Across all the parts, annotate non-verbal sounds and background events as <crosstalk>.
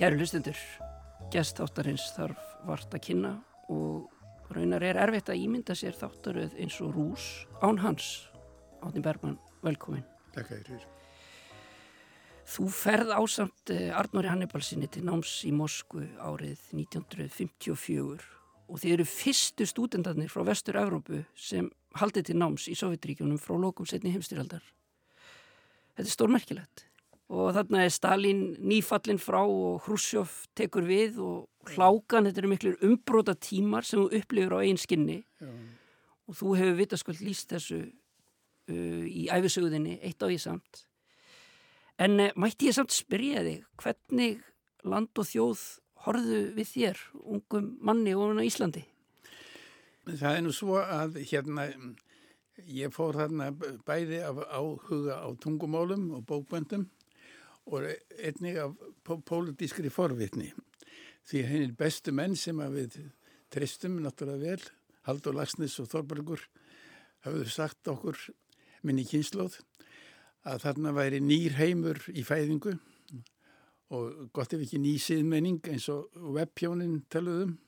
Kæru hlustundur, gestáttarins þarf vart að kynna og raunar er erfitt að ímynda sér þáttaröð eins og rús án hans. Átni Bergman, velkomin. Takk að þér. Þú ferð ásamt eh, Arnóri Hannibalsinni til náms í Moskvu árið 1954 og þið eru fyrstu stúdendarnir frá Vestur-Európu sem haldið til náms í Sovjetríkjónum frá lokum setni heimstyraldar. Þetta er stórmerkilegt og þarna er Stalin nýfallin frá og Hrúsjóf tekur við og hlákan, þetta eru miklu umbróta tímar sem þú upplifur á einn skinni Já. og þú hefur vitaskvöld líst þessu uh, í æfisöguðinni eitt á ég samt en uh, mætti ég samt spyrja þig hvernig land og þjóð horfðu við þér, ungum manni og á Íslandi? Það er nú svo að hérna ég fór þarna bæði af áhuga á tungumálum og bókböndum og einnig af pólitískri forvitni. Því hennir bestu menn sem að við tristum náttúrulega vel, Haldur Lagsnes og Þorbergur, hafðu sagt okkur minni kynnslóð að þarna væri nýr heimur í fæðingu og gott ef ekki ný síðmenning eins og webpjónin taluðum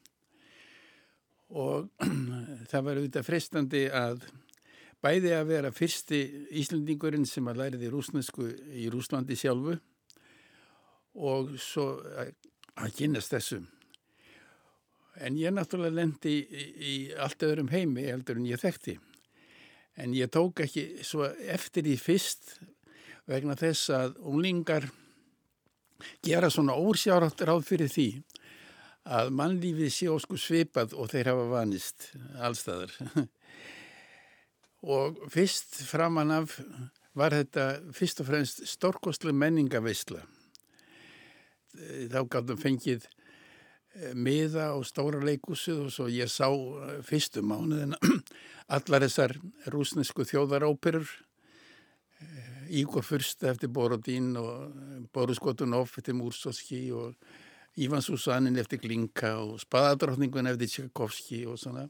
og <clears throat> það var auðvitað frestandi að bæði að vera fyrsti Íslandingurinn sem að læriði rúsnesku í Rúslandi sjálfu og svo að kynast þessu. En ég náttúrulega lendi í, í allt öðrum heimi heldur en ég þekkti. En ég tók ekki svo eftir því fyrst vegna þess að unglingar gera svona ósjárátt ráð fyrir því að mannlífið sé ósku svipað og þeir hafa vanist allstaðar. <laughs> og fyrst framan af var þetta fyrst og fremst stórkostlu menningavisla. Þá gáttum fengið miða á stóra leikúsið og svo ég sá fyrstu mánuðina <clears throat> allar þessar rúsnesku þjóðaróperur Ígor Fyrst eftir Borodín og Boris Godunov eftir Múrsóski og Ívan Susanin eftir Glinka og Spadadrottningun eftir Tchaikovsky og svona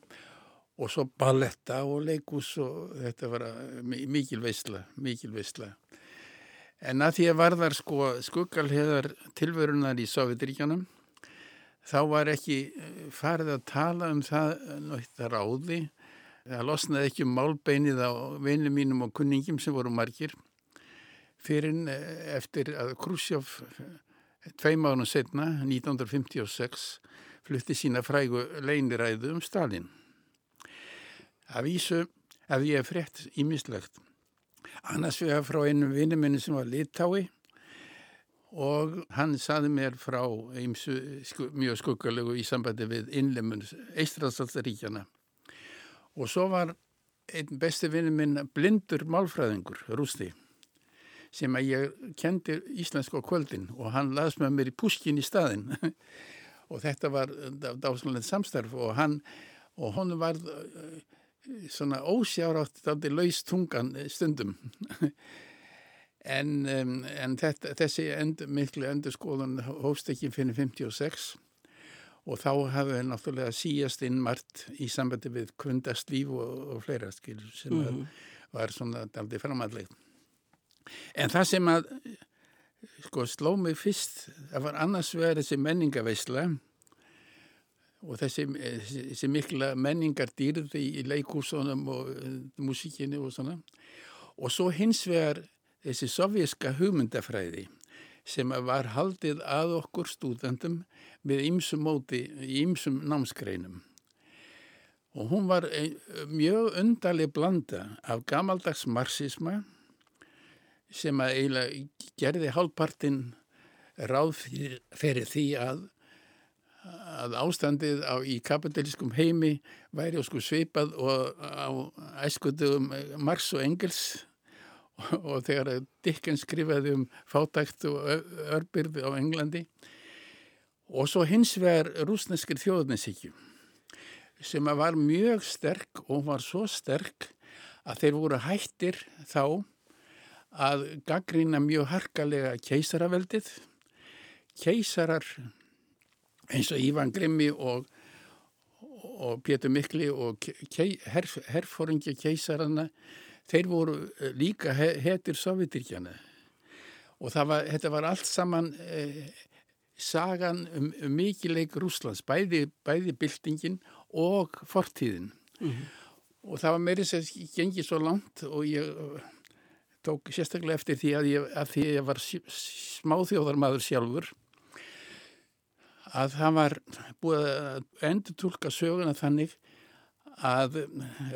og svo balletta og leikus og þetta var mikil veistla, mikil veistla. En að því að varðar sko skuggalheðar tilverunar í Sovjetiríkjanum þá var ekki farið að tala um það náttúrulega ráði. Það losnaði ekki um málbeinið á vinnu mínum og kunningum sem voru margir fyrir eftir að Khrushchev tveim ánum setna, 1956, flutti sína frægu leiniræðu um Stalin. Af Ísu hef ég frétt ímislegt. Annars vegar frá einu vinnu minni sem var Litái og hann saði mér frá eimsu, sku, mjög skuggalegu í sambandi við innlemun Eistrasaldaríkjana. Og svo var einn besti vinnu minn blindur málfræðingur, Rústi, sem að ég kendi íslensk á kvöldin og hann laðs með mér í puskin í staðin <laughs> og þetta var dásanlega samstarf og hann og hún var svona ósjárátt daldi laust tungan stundum <laughs> en, um, en þetta, þessi end, miklu endur skoðun hófst ekki fyrir 56 og þá hafði við náttúrulega síjast inn margt í sambandi við kvöndast líf og, og fleira skil sem mm -hmm. var svona daldi framallegt en það sem að sko sló mig fyrst það var annars verið þessi menningaveisla og þessi, þessi mikla menningar dýrði í leikúsunum og músíkinu og svona. Og svo hins vegar þessi sovjíska hugmyndafræði sem var haldið að okkur stúdendum með ýmsum móti í ýmsum námskreinum og hún var mjög undarlega blanda af gamaldags marxisma sem að eiginlega gerði hálfpartin ráð fyrir, fyrir því að að ástandið á, í kapitalískum heimi væri sko svipað og á æskutum Marx og Engels og, <laughs> og þegar Dickens skrifaði um fátækt og örbyrði á Englandi og svo hins vegar rúsneskir þjóðninsíkju sem var mjög sterk og var svo sterk að þeir voru hættir þá að gaggrína mjög harkalega keisaraveldið. Keisarar eins og Ívan Grimmi og, og Pétur Mikli og kei, herf, herfóringi keisarana, þeir voru líka hetir Sovjetirkjana. Og var, þetta var allt saman eh, sagan um, um mikileik Rúslands, bæði, bæði byltingin og fortíðin. Mm -hmm. Og það var meiri sem gengið svo langt og ég tók sérstaklega eftir því að ég, að því ég var smáþjóðarmadur sjálfur að það var búið að endur tólka söguna þannig að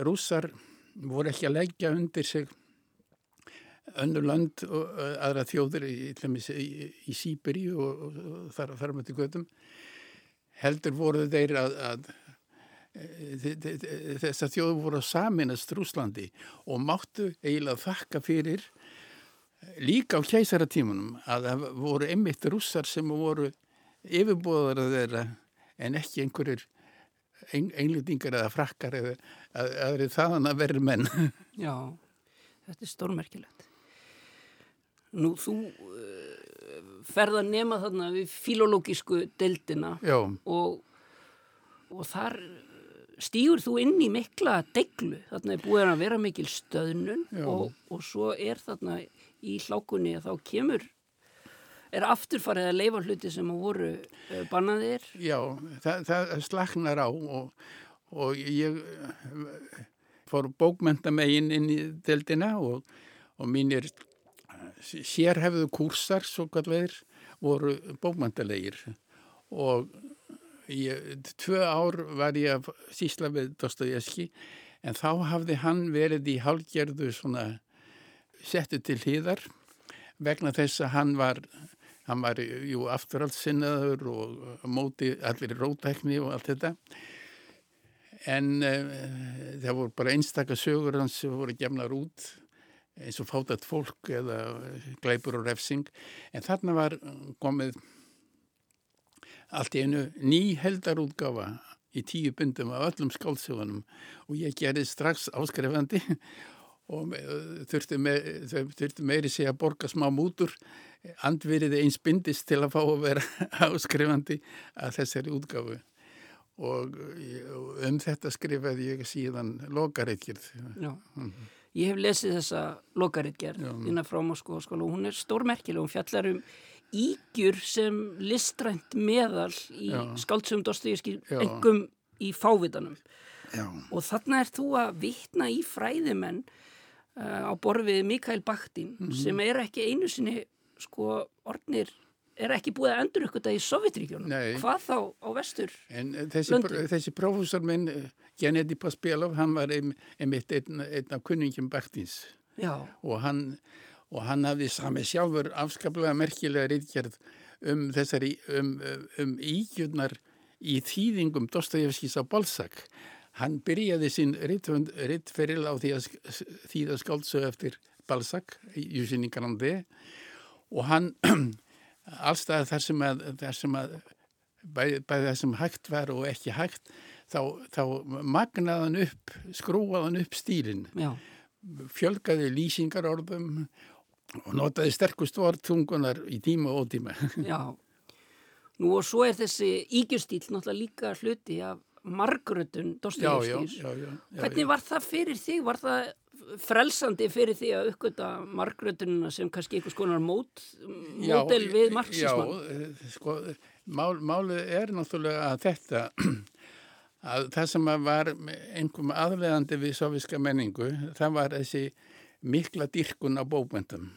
rússar voru ekki að leggja undir sig önnur land og aðra þjóður í, í, í Sýberi og, og þar að fara með til gödum heldur voru þeir að, að þess að þjóðu voru að saminast Rúslandi og máttu eiginlega þakka fyrir líka á kæsaratímunum að það voru einmitt rússar sem voru yfirbúðar að þeirra en ekki einhverjir englendingar eða frakkar eða aðrið þaðan að verður menn. <laughs> Já, þetta er stórmerkilegt. Nú, þú uh, ferða nema þarna við filológísku deildina og, og þar stýgur þú inn í mikla deglu, þarna er búið að vera mikil stöðnun og, og svo er þarna í hlákunni að þá kemur er afturfarið að leifa hluti sem voru uh, bannaðir? Já, það, það slagnar á og, og ég fór bókmentamegin inn í deldina og, og mínir sérhefðu kúrsar svo kallveir voru bókmentalegir og Ég, tvö ár var ég að sísla við Dostoyevski en þá hafði hann verið í hálgerðu svona settu til hýðar vegna þess að hann var, hann var jú afturhaldssinnaður og móti allir rótækni og allt þetta. En uh, það voru bara einstakar sögur hans sem voru gemnar út eins og fátat fólk eða gleipur og refsing. En þarna var komið allt í einu ný heldarútgafa í tíu bundum af öllum skálsögunum og ég gerði strax áskrefandi og þurfti, með, þurfti meiri sig að borga smá mútur. Andveriði eins bindist til að fá að vera <laughs> áskrefandi að þessari útgafu og um þetta skrifaði ég síðan lokaritgjörð mm ég hef lesið þessa lokaritgjörð innan frá Moskva og hún er stórmerkileg, hún fjallar um ígjur sem listrænt meðal í skáldsum Dostoyevski engum í fávitanum. Já. og þarna er þú að vitna í fræðimenn á borfið Mikael Bakhtin mm -hmm. sem er ekki einu sinni sko ornir er ekki búið að endur ykkur þetta í Sovjetríkjónum hvað þá á vestur? En eh, þessi, þessi prófessor minn eh, Gennady Pospelov, hann var einmitt einn, einn af kunningum Bakhtins. Og hann og hann hafði sami sjálfur afskaplega merkilega reyðgerð um þessari um, um ígjurnar í þýðingum Dostoyevskis á Balzac. Hann byrjaði sín rittferil á því að þýða skáldsög eftir Balzac, Jusini Grande. Og hann <clears throat> allstað þar sem að, þar sem að bæði bæ það sem hægt var og ekki hægt þá, þá magnaðan upp, skrúaðan upp stílinn. Fjölgaði lýsingarorðum og notaði sterkust vortungunar í tíma og ótíma. <laughs> Já, nú og svo er þessi ígjustýl náttúrulega líka hluti af margrötun Dostoyevskis. Hvernig var það fyrir þig? Var það frelsandi fyrir því að uppgöta margrötununa sem kannski einhvers konar mót, mótel við marxisman? Já, eh, sko, mál, málið er náttúrulega að þetta <clears throat> að það sem var einhverjum aðlegandi við soviska menningu, það var þessi mikla dyrkun á bókmyndum.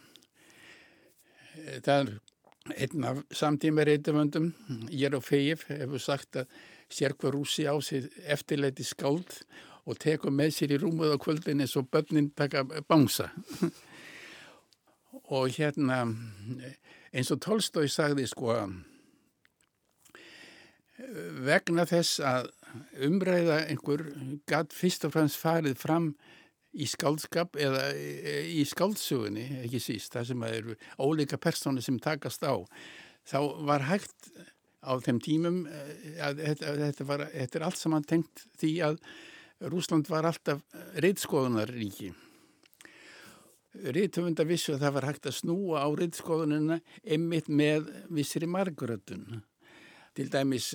Það er einn af samtíma reytumöndum, Jerofeif, hefur sagt að sér hver rúsi á sig eftirleiti skáld og tekur með sér í rúmuð á kvöldin eins og börnin taka bánsa. og hérna, eins og Tolstói sagði sko vegna þess að umræða einhver gatt fyrst og fremst farið fram í skáldskap eða í skáldsögunni, ekki síst, það sem eru ólíka persónu sem takast á. Þá var hægt á þeim tímum eh, að þetta, þetta, var, þetta er allt saman tengt því að Rúsland var alltaf reytskoðunaríki. Reythöfunda vissu að það var hægt að snúa á reytskoðunina einmitt með vissri margrötun. Til dæmis,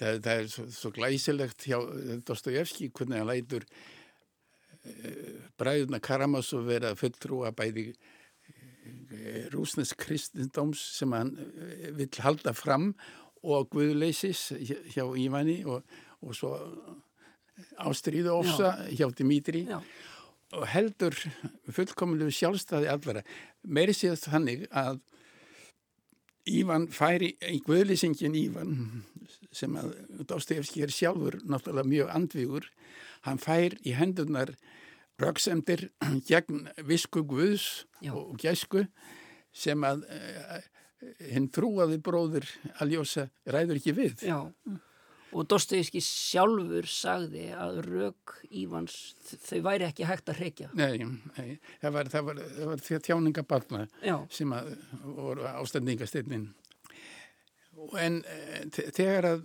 það, það er svo, svo glæsilegt hjá Dostojevski hvernig hann lætur bræðuna Karamazov vera fulltrúa bæði eh, rúsnesk kristindóms sem hann eh, vill halda fram og guðleisis hjá Ívani og, og svo ástríðu ofsa hjá Dimitri Já. og heldur fullkomilegu sjálfstæði allara. Meiri séð þannig að Ívan færi, í guðleysingin Ívan sem að Dostoyevski er sjálfur náttúrulega mjög andvígur hann fær í hendunar röksemdir <clears throat> gegn visku Guðs Já. og gæsku sem að uh, hinn trúaði bróður Aljósa ræður ekki við. Já, og Dostoyevski sjálfur sagði að rök Ívans þau væri ekki hægt að hrekja. Nei, nei það var, það var, það var þjáningabarna sem að voru ástendingastinnin. En eh, þegar að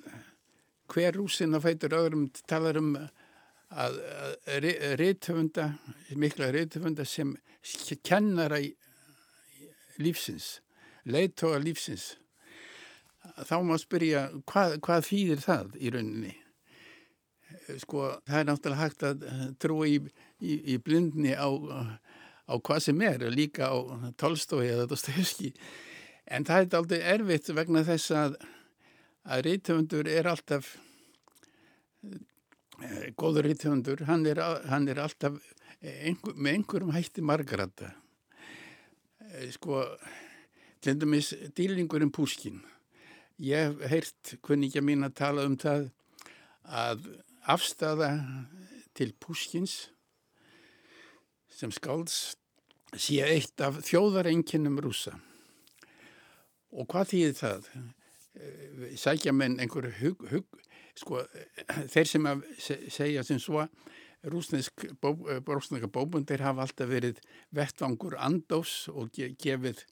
hver rúsin að fætur öðrum talar um að, að reythöfunda, mikla reythöfunda sem kennara í lífsins, leittóa lífsins, þá má spyrja hvað, hvað þýðir það í rauninni? Sko, það er náttúrulega hægt að trúa í, í, í blindni á, á hvað sem er, líka á Tolstói eða Dostoevski, en það er aldrei erfitt vegna þess að, að reythöfundur er alltaf góður ítthjóndur, hann, hann er alltaf einhver, með einhverjum hætti margrata. Eh, sko, til dæmis dýlingurinn Púskin. Ég hef heyrt að mín að tala um það að afstafa til Púskins sem skálds sé eitt af þjóðarenginum rúsa. Og hvað þýðir það? Eh, sækja menn einhverju hug, hug, sko, þeir sem að segja sem svo rúsneska bó, bóbundir hafa alltaf verið vettvangur andós og gefið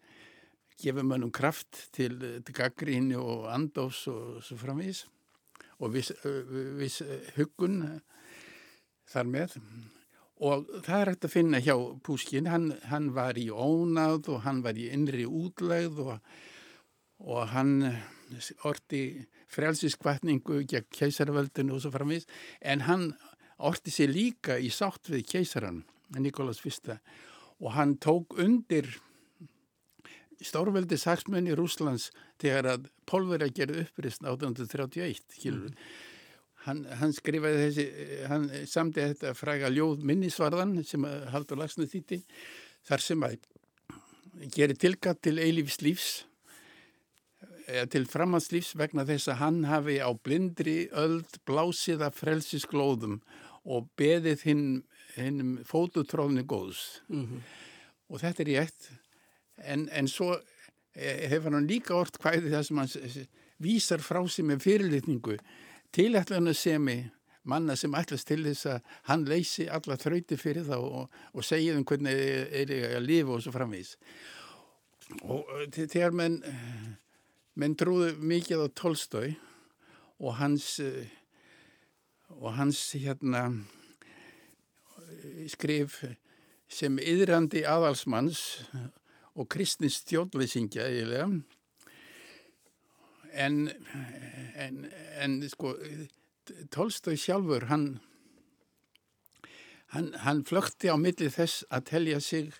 gefið mönnum kraft til, til gaggríni og andós og svo framvís og viss, viss huggun þar með. Og það er hægt að finna hjá Púskin, hann, hann var í ónáð og hann var í innri útlegð og, og hann orti frelsiskvatningu gegn keisarvöldinu og svo framvís en hann orti sér líka í sátt við keisaran Nikolas I og hann tók undir stórveldi saksmunni Rúslands þegar að Pólveri að gera upprist 1831 mm. hann, hann skrifaði þessi hann samti þetta fræga ljóð minnisvarðan sem haldur lagsnu þýtti þar sem að gerir tilgatt til eilífs lífs til framhanslífs vegna þess að hann hafi á blindri öld blásið af frelsisglóðum og beðið hinn, hinn fótutróðni góðs. Mm -hmm. Og þetta er rétt, en, en svo e, hefur hann líka orð hvaðið það sem hann vísar frá sig með fyrirlitningu til ætlaðan sem manna sem ætlast til þess að hann leysi alla þrauti fyrir það og, og segja um hvernig er, er að lifa og svo framvís. Og þegar menn menn trúðu mikið á Tolstói og hans eh, og hans hérna skrif sem yðrandi aðalsmanns og kristnins stjórnleysingja eiginlega. En, en, en sko Tolstói sjálfur hann hann, hann flökti á milli þess að telja sig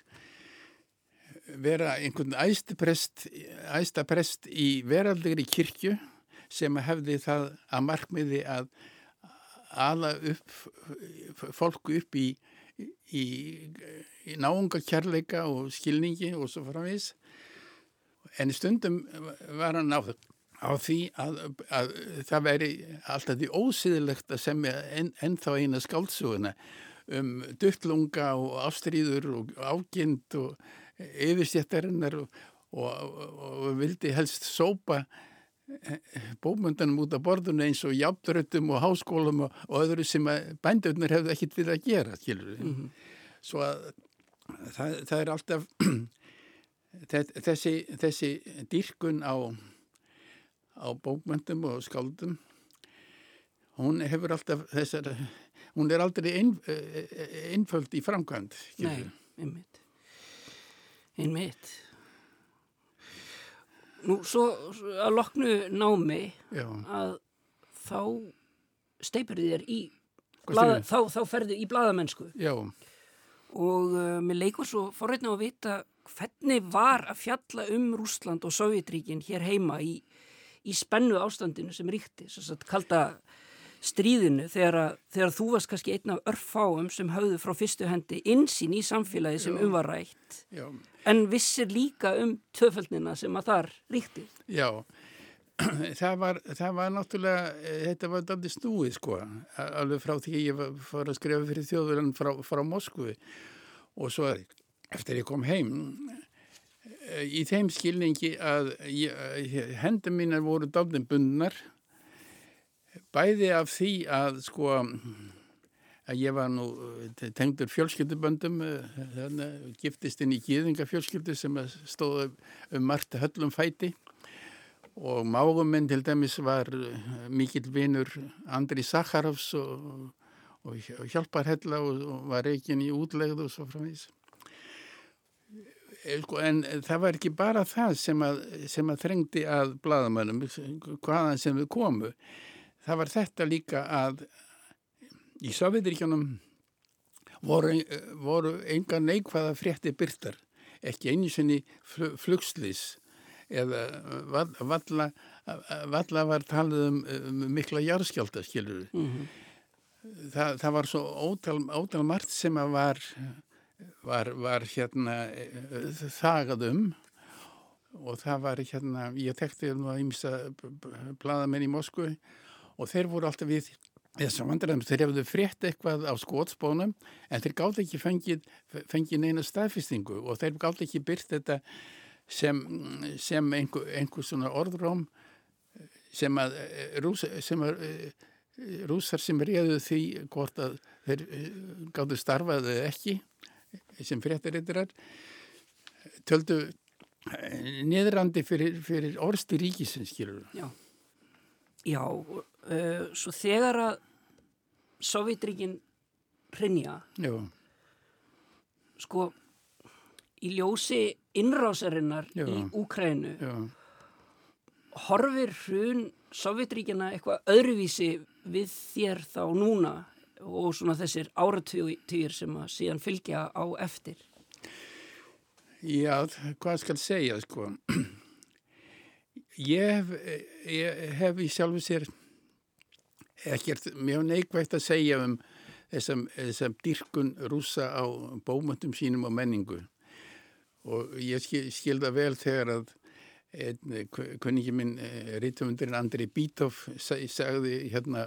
vera einhvern æstaprest æsta í veraldegri kirkju sem hefði það að markmiði að ala upp fólku upp í, í, í náunga kærleika og skilningi og svo framvís en stundum var hann á, á því að, að það veri alltaf því ósýðilegt að semja en, ennþá eina skáldsuguna um duttlunga og ástríður og ágind og yfirstjættarinnar og, og, og vildi helst sópa bókmöndanum út af borðinu eins og jafnröttum og háskólum og, og öðru sem bændöfnir hefðu ekkit við að gera, við. Mhm. Svo að það, það er alltaf <clears throat> þessi, þessi dýrkun á, á bókmöndum og skáldum, hún hefur alltaf þessar, hún er aldrei ein, einföld í framkvæmd. Nei, einmitt. Einmitt. Nú, svo að loknu námi Já, að þá steipur þér í, segirðu? þá, þá ferðu í bladamennsku já, og uh, mér leikur svo forreitna að vita hvernig var að fjalla um Rúsland og Sovjetríkin hér heima í, í spennu ástandinu sem ríkti, kalda stríðinu þegar, þegar þú varst kannski einn af örfáum sem höfðu frá fyrstu hendi insýn í samfélagi sem um var rætt. Já, en vissir líka um tvöföldnina sem að þar ríkti. já. <clears throat> Það var, það var náttúrulega, eh, þetta var daldi snúið sko, alveg frá því ég fór að skrifa fyrir þjóðverðan frá, frá Moskvu og svo eftir ég kom heim eh, í þeim skilningi að ég, hendur mínar voru daldin bundnar bæði af því að sko að ég var nú eh, tengdur fjölskylduböndum eh, þarna, giftist inn í gýðingafjölskyldu sem stóð um margt höllum fæti og mágum minn til dæmis var eh, mikill vinur Andri Sakharovs og, og, hjálparhella og, og var reikin í útlegð og svo framvís. Eh, Sko, en það var ekki bara það sem að, sem að þrengdi að bladamönnum, hvaðan sem við komu. Það var þetta líka að í Sovjetiríkjunum voru, voru enga neikvæða frétti byrtar, ekki einu sinni fl- flugslis eða val- valla, valla var talið um, um mikla jarðskjálta, skilur við. Það, það var svo ótal, ótal margt sem að var, var, var hérna eh, þagað um og það var hérna, ég tekti nú að ýmsa bladamenn í Moskvu og þeir voru alltaf við þessum vandræðum, þeir hefðu frétt eitthvað á skótsbónum en þeir gátt ekki fengið, fengið neina staðfestingu og þeir gátt ekki byrt þetta sem, sem einhver, einhver svona orðróm sem að eh, rús, sem að eh, rúsar sem reyðu því hvort að þeir gáttu starfað eða ekki sem fréttarittirar töldu eh, niðrandi fyrir, fyrir orsti ríkisins skilur Já, Já uh, svo þegar að Sovjetríkin hrinja, sko, í ljósi innrásarinnar Já. í Úkrænu, já, horfir hrun Sovjetríkina eitthvað öðruvísi við þér þá núna og svona þessir áratugir sem að síðan fylgja á eftir. já, hvað skal segja sko <clears throat> ég hef, ég hef í sjálfu sér ekkert mjög neikvægt að segja um þessam, þessam dyrkun rúsa á bómöndum sínum og menningu. Og ég skil, skilda vel þegar að kunningi minn rítumundurinn Andri Bítov sagði hérna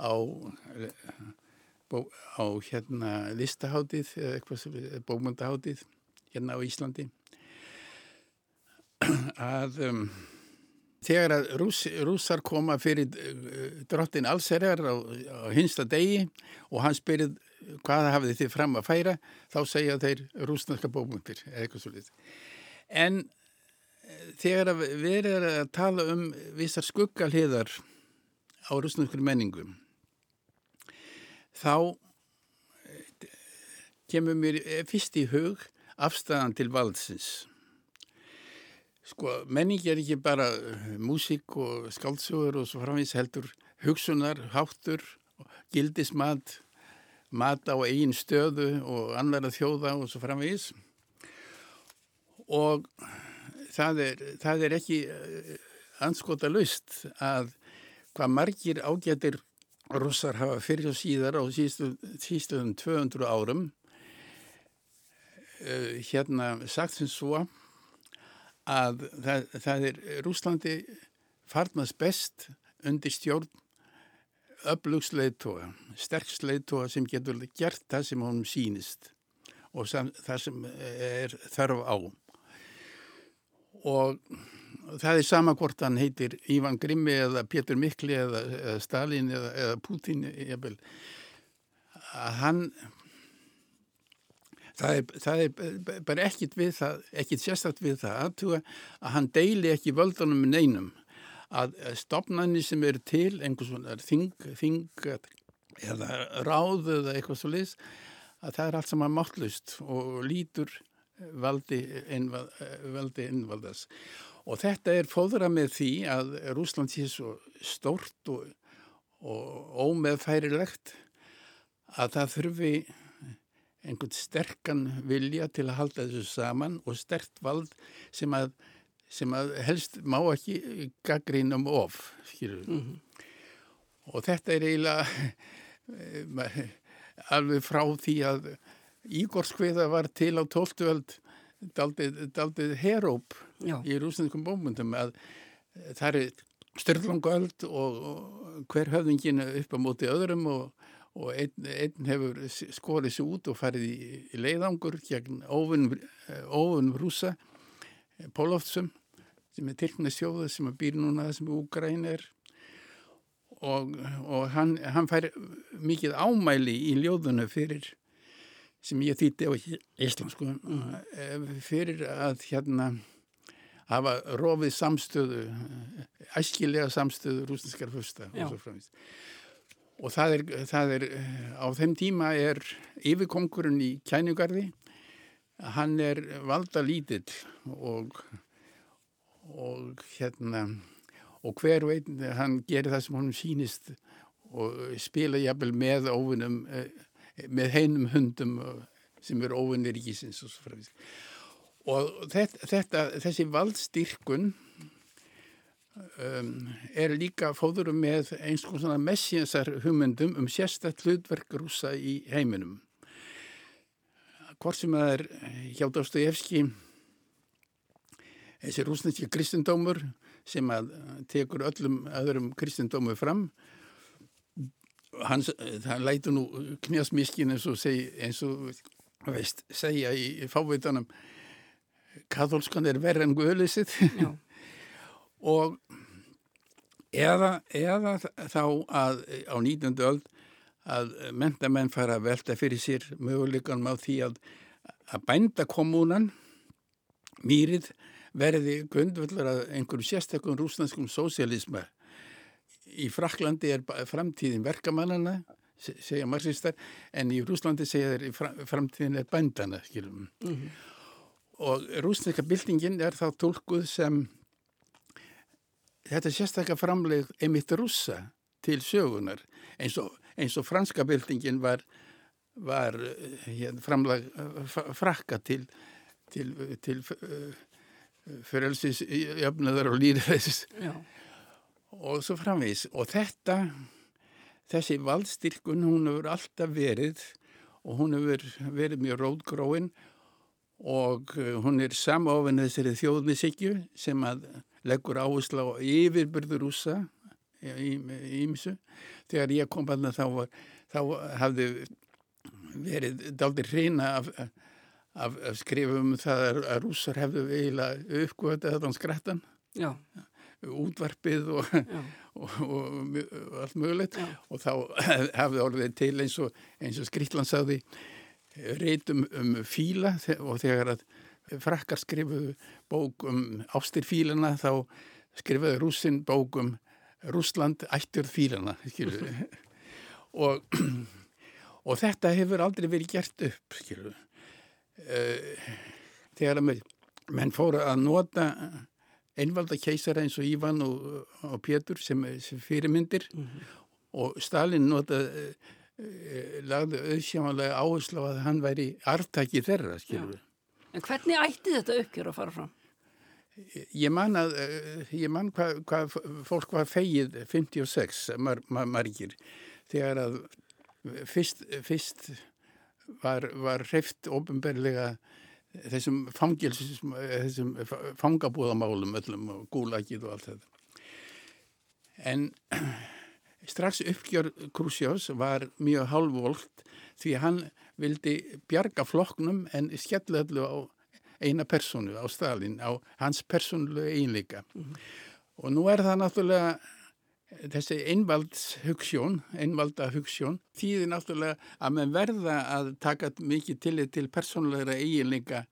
á á hérna listaháttið eða eitthvað bómöndaháttið hérna á Íslandi að um, þegar að rúss, rússar koma fyrir uh, drottin allserjar á, á hinsta degi og hann spyrir hvað hafið þið fram að færa? Þá segja þeir rúsnarska bókmyndir eða eitthvað svolítið en eh, þegar að við erum að tala um vissar skuggalhiðar á rúsnarskur menningum þá eh, kemur mér eh, fyrst í hug afstæðan til valdsins Sko, menning er ekki bara uh, músík og skáldsögur og svo framvís heldur hugsunar, háttur, gildismat, mat á eigin stöðu og annara þjóða og svo framvís. Og það er, það er ekki uh, anskota laust að hvað margir ágættir russar hafa fyrir og síðar á síðstöðum 200 árum uh, hérna sagt sem svo að það, það er Rúslandi farnast best undir stjórn öflugsleitóa, sterksleitóa sem getur gert það sem honum sínist og sam, það sem er þarf á. Og, það er sama hvort hann heitir Ívan Grimmi eða Pétur Mikli eða, eða Stalin eða, eða Putin jafnvel, að hann það er, það er bara ekkit það, ekkit sérstakt við það aðtuga að hann deili ekki völdunum með neinum. Að stopnarnir sem eru til einhvers svona þing, þing eða ráð eða eitthvað svo liðs að það er allt saman máttlust og lítur valdi, innval, valdi innvaldas. Og þetta er fóðra með því að Rúsland sé svo stórt og, og ómeðfærilegt að það þurfi einhvern sterkan vilja til að halda þessu saman og stert vald sem að, sem að helst má ekki gaggrín um of mm -hmm. og þetta er eiginlega eh, alveg frá því að Ígorskviða var til á tóltuöld daldið, daldið heróp í rúsneskum bómundum að það er styrlangöld og, og hver höfðingin upp á móti öðrum og og einn, einn hefur skorið sér út og farið í, í leiðangur gegn óvun rúsa Póloftsum sem er tilknæð sjóðu sem er býr núna sem Úgræn er og, og hann, hann fær mikið ámæli í ljóðunu fyrir sem ég þýtti á íslensku mm. fyrir að hérna hafa rofið samstöðu æskilega samstöðu rústinskar fyrsta og svo framvist og það er, það er, á þeim tíma er yfirkongurinn í kænugarði, hann er valda lítill og, og hérna, og hver veit, hann gerir það sem hann sínist og spila jafnvel með óvinnum, með heinum hundum sem eru óvinnir í gísins og. Og þetta, þetta, þessi valdstyrkun um, er líka fóðurum með eins og svona messiansar hugmyndum um sérstætt hlutverk rúsa í heiminum. Hvort sem það er hjá Dostojevski þessi rúsneski kristendómur sem að tekur öllum öðrum kristendómu fram hans, það lætu nú knjásmiskin eins og, seg, eins og veist, segja í fávitanum katholskan er verð en guðlisitt og eða, eða þá að á 19. öld að mentamenn fara að velta fyrir sér möguleikanum á því að að bændakommunan mýrið verði grundvöldur að einhverjum sérstakun rúsnarskum sósialisma í Fraklandi er framtíðin verkamannana segja marxistar en í Rúslandi segja þeir framtíðin er bændana mm -hmm. og rúsneska byltingin er þá tólkuð sem þetta sérstaklega framleið emitt rúsa til sögunar eins og, eins og franska byltingin var, var hér, framleg frakka til, til, til frelsisjöfnöðar og líðræðis og svo framvís og þetta þessi valdstyrkun hún hefur alltaf verið og hún hefur verið mjög rótgróin og hún er samofinn þessari þjóðnisikju sem að leggur áherslu á yfirbyrður rúsa ímsu. Þegar ég kom að það þá, var, þá hafði verið daldir hreina af, af, af skrifum um það að rúsar hefðu eiginlega uppgöðað þann skrættan. Já útvarpið og, <laughs> og, og, og allt mögulegt Já. og þá <laughs> hafði orðið til eins og, og Skrítland sagði reytum um fíla og þegar að frakkar skrifuðu bók um ástirfílana þá skrifuðu rúsin bók um Rúsland ættur fílana <laughs> og, <clears throat> og þetta hefur aldrei verið gert upp skilur. Eh, þegar að menn fóru að nota einvalda keisara eins og Ívan og, og Pétur sem, sem fyrirmyndir mm -hmm. og Stalin nota eh, lagði auðsjámanlega áherslu að hann væri arftæki þeirra við En hvernig ætti þetta uppgjör að fara fram? Ég man að, eh, ég man hvað hva fólk var feið 56 mar, mar, margir þegar að fyrst, fyrst var, var hreift ofinberlega þessum þessum fangabúðamálum öllum og gúlagið og allt þetta. En <clears throat> strax uppgjör Krusjós var mjög halvvolt því hann vildi bjarga flokknum en skellöldu á eina personu á Stalin, á hans persónulegu einleika. Og nú er það náttúrulega þessi einvaldshugssjón, einvalda hugssjón, þýðir náttúrulega að mann verða að taka mikið tillit til persónulegra eiginleika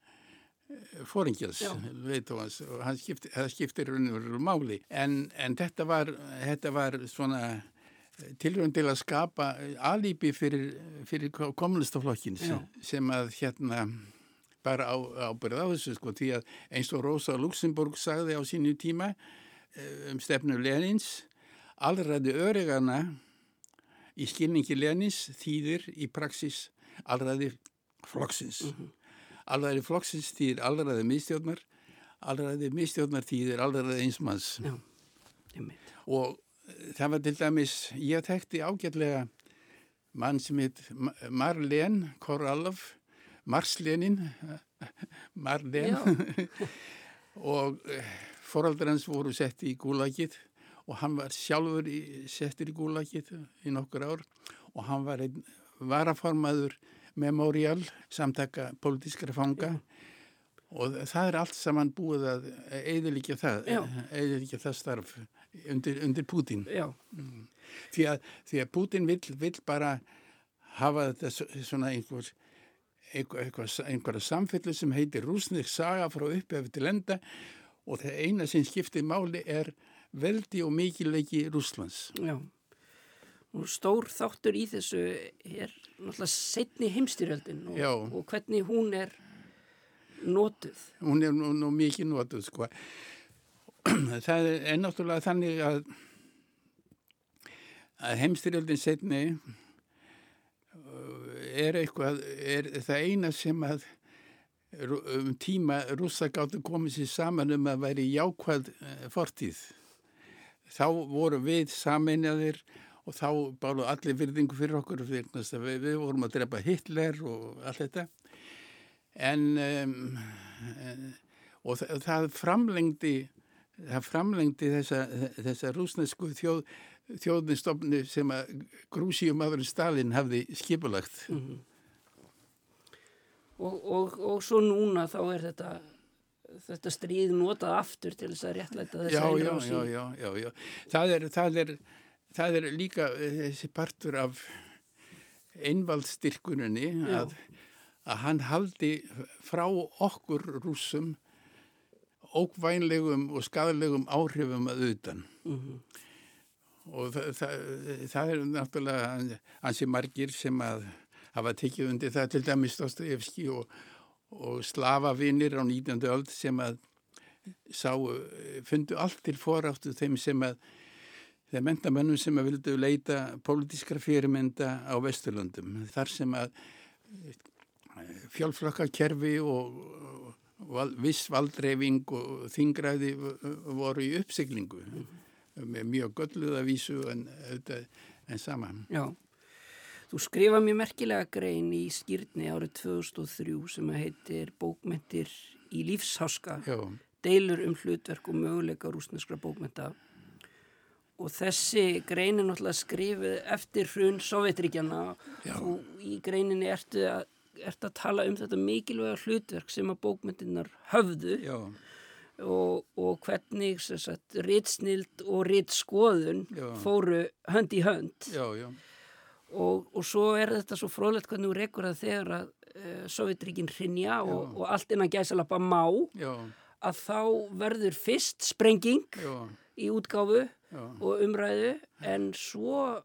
fóringjans, veit þú hans, og skipti, það skiptir raunverulega máli. En, en þetta, var, þetta var svona tilrönd til að skapa alíbi fyrir, fyrir kommunistaflokkins sem að hérna bara á, ábyrða á þessu sko því að eins og Rosa Luxemburg sagði á sínu tíma um stefnu Lenins allræði örygarna í skilningi Lenins þýðir í praxis allræði flokksins. Mm -hmm. allræði flokksins þýðir allræði miðstjórnar allræði miðstjórnar þýðir allræði einsmanns Já, og það var til dæmis, ég þekkti ágætlega mann sem heit Marlene Koralov, Marslenin, <laughs> Marlene <laughs> og eh, foraldar hans voru sett í gúlagið og hann var sjálfur í, settur í gúlagið í nokkur ár. Og hann var einn varaformaður Memorial, samtaka politískra fanga. Já. og það er allt saman búið að eðilíkja það, eðilíkja það starf undir, undir Putin. Mm. Því, að, því að Putin vill, vill bara hafa þetta svona einhver, einhver, einhverja samfellu sem heitir rúsnik saga frá upphefði til enda og það eina sem skiptir máli er veldi og mikileiki Rúslands. Já. Og stór þáttur í þessu er náttúrulega setni heimstyrjöldin og, og hvernig hún er nótuð. Hún er nú, nú mikið nótuð sko <clears throat> það er náttúrulega þannig að, að heimstyrjöldin setni uh, er eitthvað, er það eina sem að um tíma rúsa gáttu komið sér saman um að væri jákvæð uh, fortíð. Þá voru við saminjaðir og þá bálu allir virðingu fyrir okkur við, við vorum að drepa Hitler og allt þetta en um, og það, það framlengdi það framlengdi þessa, þessa rúsnesku þjóð, þjóðnistofni sem að grúsíumadurinn Stalin hafði skipulagt. Mm -hmm. og, og, og svo núna þá er þetta, þetta stríð notað aftur til þess að réttlæta þess að einrási. Já, já, já, já. Það er, það er, það er líka þessi partur af einvaldstyrkuninni að, að hann haldi frá okkur rúsum ókvænlegum og skadalegum áhrifum að utan mm -hmm. og það, það, það er náttúrulega hansi margir sem að hafa tekið undir það til dæmis Dostoyevski og, og slavavinir á 19. öld sem að sá, fundu allt til foráttu þeim sem að þeir mentamönnum sem að vildu leita pólitískra fyrirmynda á Vesturlandum þar sem að fjálflokkakerfi og viss valdreyfing og þingræði voru í uppsiglingu með mjög gölluða vísu en, en saman. Já, þú skrifa mjög merkilega grein í skýrni árið 2003 sem heitir Bókmentir í lífsháska, Já. deilur um hlutverk og möguleika rúsneskra bókmenta og þessi grein er náttúrulega skrifið eftir hrun Sovjetríkjana og í greininni ertu að ert að tala um þetta mikilvæga hlutverk sem að bókmyndinar höfðu og, og hvernig ritsnild og ritsskoðun fóru hönd í hönd. Já, já. Og, og svo er þetta svo frólægt hvernig þú rekur að þegar að uh, Sovjetríkin hrinja og, og allt innan gæsalappa má já. að þá verður fyrst sprenging í útgáfu og umræðu en svo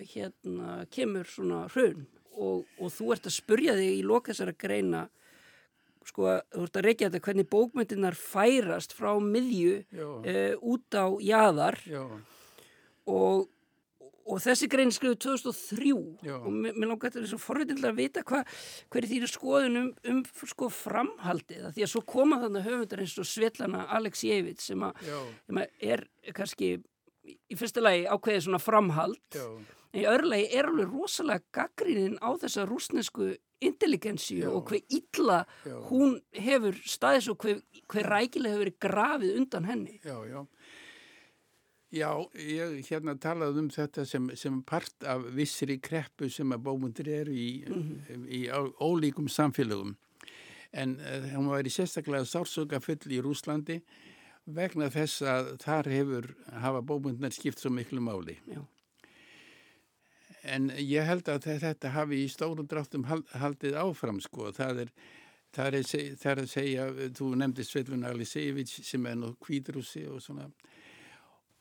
hérna kemur svona hrun og, og þú ert að spurja þig í loka þessara greina sko að þú ert að reykja þetta hvernig bókmyndinar færast frá miðju uh, út á jæðar og, og þessi grein skrifuð 2003 Já. og mér langar þetta svo forveitinlega að vita hva, hver er þýra skoðun um, um sko framhaldið? Því að svo koma þannig höfundar eins og Svetlana Aleksijevits sem að er kannski í fyrsta lagi ákveðið svona framhald. Já en í örlegi er alveg rosalega gaggrínin á þessa rúsnesku intelligensju og hver illa já. hún hefur staðis og hver, hver rækileg hefur verið grafið undan henni Já, já Já, ég hérna talaði um þetta sem, sem part af vissri kreppu sem að bómundir eru í, mm -hmm. í, í ólíkum samfélagum en uh, hún var í sérstaklega sársöka full í Rúslandi vegna þess að þar hefur hafa bókmyndnar skipt svo miklu máli. Já. En ég held að þetta hafi í stórum dráttum haldið áfram sko. Það er, það er, það er að segja, þú nefndi Svetlun Alisevich sem er nú kvítrúsi og svona.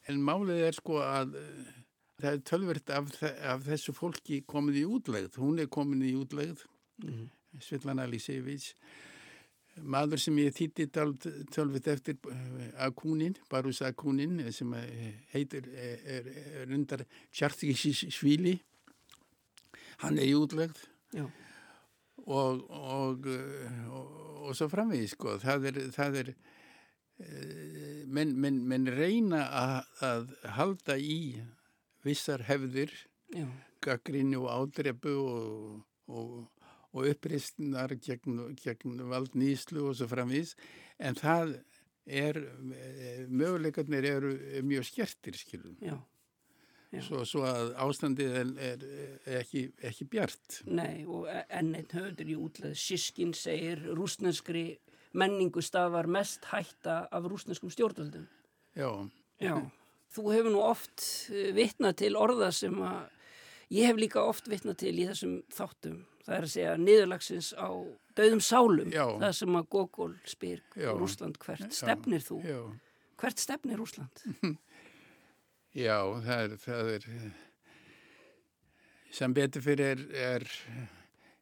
En málið er sko að uh, það er tölvert af, af þessu fólki komið í útlegð. Hún er komin í útlegð, mm. Svetlun Alisevich maður sem ég þýtti tölvit eftir eh, Akunin, Barus Akunin sem heitir er, er undar Tjartísvíli hann er í útlegð og, og, og, og svo framvegið sko það er, það er eh, menn men, men reyna að, að halda í vissar hefðir gaggrinni og ádrepu og og uppristnar gegn, gegn valdnýslu og svo framvís en það er, möguleikarnir eru mjög skertir skilum. Já. Já. Svo, svo að ástandið er, er ekki, ekki bjart. Nei og enn einn höfður í útlæð Sískin segir rúsneskri menningu stafar mest hætta af rúsneskum stjórnvöldum. Já. Já. Þú hefur nú oft eh, vitnað til orða sem að ég hef líka oft vitnað til í þessum þáttum það er að segja niðurlagsins á döðum sálum, já. það sem að Gogol spyr Rúsland hvert já. stefnir þú? Já. Hvert stefnir Rúsland? <laughs> Já, það er, það er sem betur fyrir er, er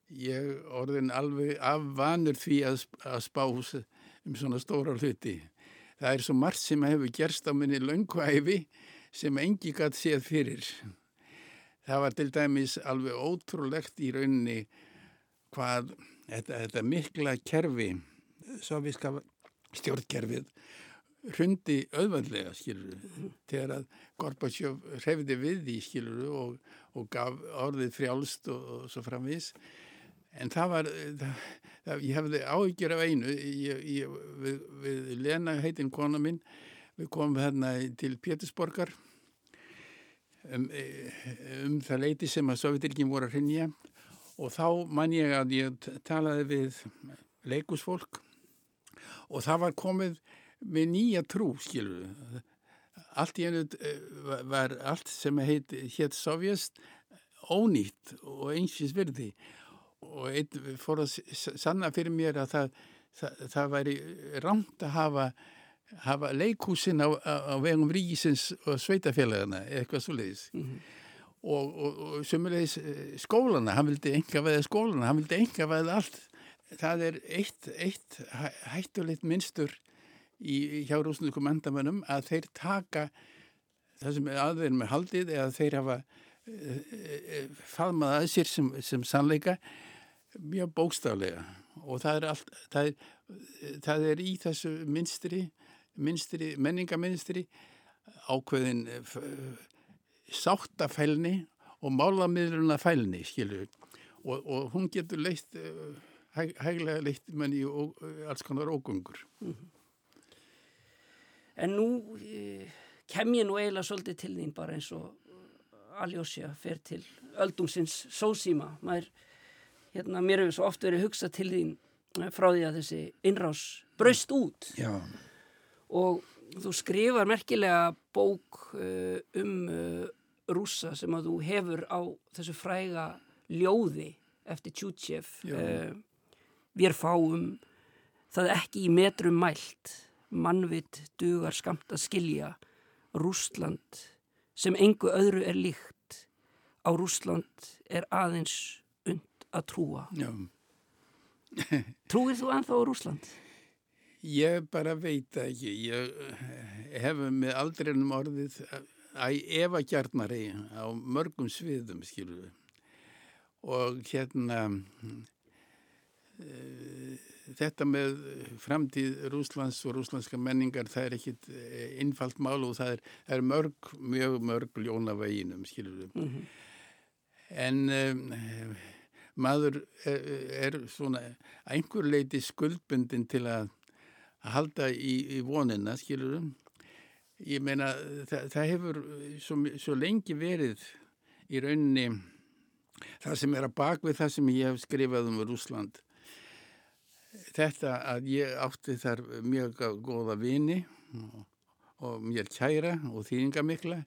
ég orðin alveg afvanur því að, að spá um svona stóra hluti. Það er svo margt sem hefur gerst á minni lönguæfi sem engi gætt séð fyrir. Það var til dæmis alveg ótrúlegt í rauninni hvað þetta, þetta mikla kerfi, soviska stjórnkerfið, hrundi auðvöldlega, skilur, þegar að Gorbachev hrefði við því, skilur, og, og gaf orðið frjálst og, og svo framvis. En það var, það, það, ég hefði áhyggjur af einu, ég, ég, við, við Lena heitinn kona minn, við komum hérna til Pétursborgar, um, um það leiti sem að Sovjetirkin voru að hrinja og þá man ég að ég talaði við leikusfólk og það var komið með nýja trú, skilur allt í enu eh, var allt sem heit hétt Sovjest ónýtt og einsins virði. Og einn fór að sanna fyrir mér að það, það, það væri rámt að hafa hafa leikúsin á, á vegum ríkisins og sveitafélagana eitthvað svo leiðis mm -hmm. og, og, og sömulegis eh, skólana, hann vildi enga veða skólana, hann vildi enga veða allt. Það er eitt, eitt hættulegt minnstur í hjá rúsniðskum endamönnum að þeir taka það sem aðverðum með haldið eða þeir hafa e, e, faðmað að sér sem, sem sannleika mjög bókstaflega. Og það er, allt, það er, það er í þessu minnstri minstri, menningaminstri ákveðin eh, sáttafælni og málamiðlunafælni skilur og, og hún getur leitt hæg, hæglega leitt menn í eh, alls konar ógungur mm -hmm. En nú eh, kem ég nú eiginlega svolítið til þín bara eins og Aljósja fer til öldungsins sósíma. Maður, hérna, mér hefur svo oft verið hugsað til þín frá því að þessi innrás braust út. Já. Og þú skrifar merkilega bók uh, um uh, rúsa sem að þú hefur á þessu fræga ljóði eftir Tjútsjef uh, við fáum það ekki í metrum mælt mannvitt dugar skamt að skilja Rúsland sem engu öðru er líkt á Rúsland er aðeins und að trúa <laughs> Trúir þú anþá á Rúsland? Ég bara veit ekki, ég eh, hef með aldreinum orðið að efa kjarnari á mörgum sviðum, skilur. Og hérna, þetta með framtíð Rúslands og rúslandska menningar, það er ekkit eh, mál og það er, er mörg, mjög mörg ljóna veginum, skilur við. Mm -hmm. En e, maður er, er svona einhver leiti skuldbundin til að halda í, í vonina, skilurum. Ég meina, það, það hefur svo, svo lengi verið í rauninni það sem er að bakvið það sem ég hef skrifað um Rúsland. Þetta að ég átti þar mjög góða vini og, mér kæra og þýðingamikla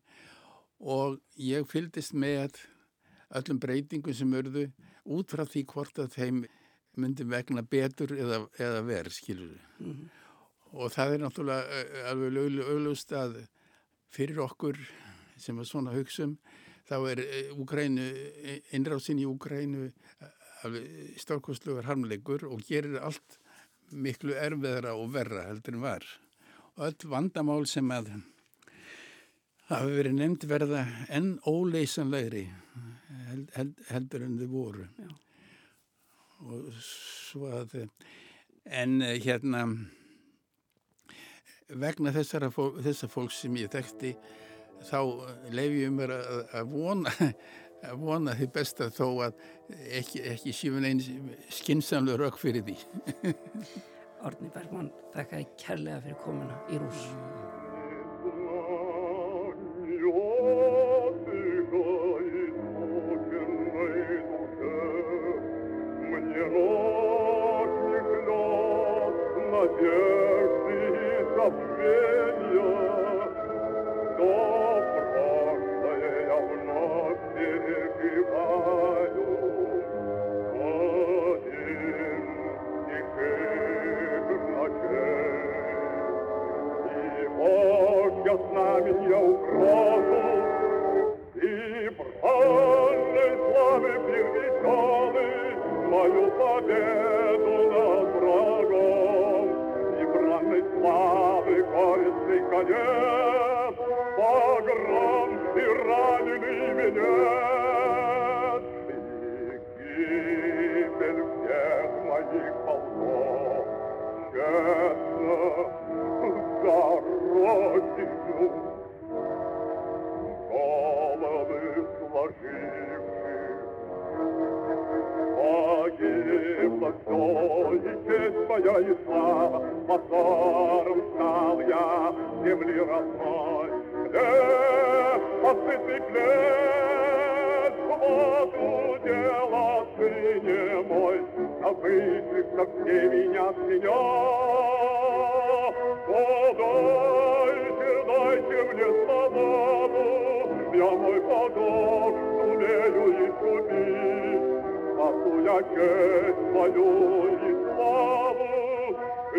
og ég fyldist með öllum breytingum sem örðu út frá því hvort að þeim myndi vegna betur eða, eða verð, skilur. Mm -hmm. Og það er náttúrulega eh, alveg auðlust að fyrir okkur sem er svona hugssum, þá er Úgrænu, eh, innrásin í Úgrænu stórkostlugar harmleikur og gerir allt miklu erfiðra og verra heldur en var. Og öll vandamál sem að hafa verið nefnd verða enn óleysanlegri held, held, heldur en þau voru. Já. Og svo að, en eh, hérna, vegna þessara fólk, þessar fólk sem ég þekkti, þá lefi ég mér að, að vona að vona því besta þó að ekki, ekki sífun einn skinsamlu rauk fyrir því. <laughs> Orni Bergman, þakka ég kærlega fyrir komuna í rús. я знаменья угрозу. И бранной славы пир мою победу над врагом. И бранной славы горестный конец твоя и слава, Мотором стал я земли родной. Хлеб, посытый хлеб, свободу дело не мой, Забытый совсем меня меня, О, дайте, дайте мне свободу, Я мой поток сумею искупить, А я честь мою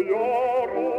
your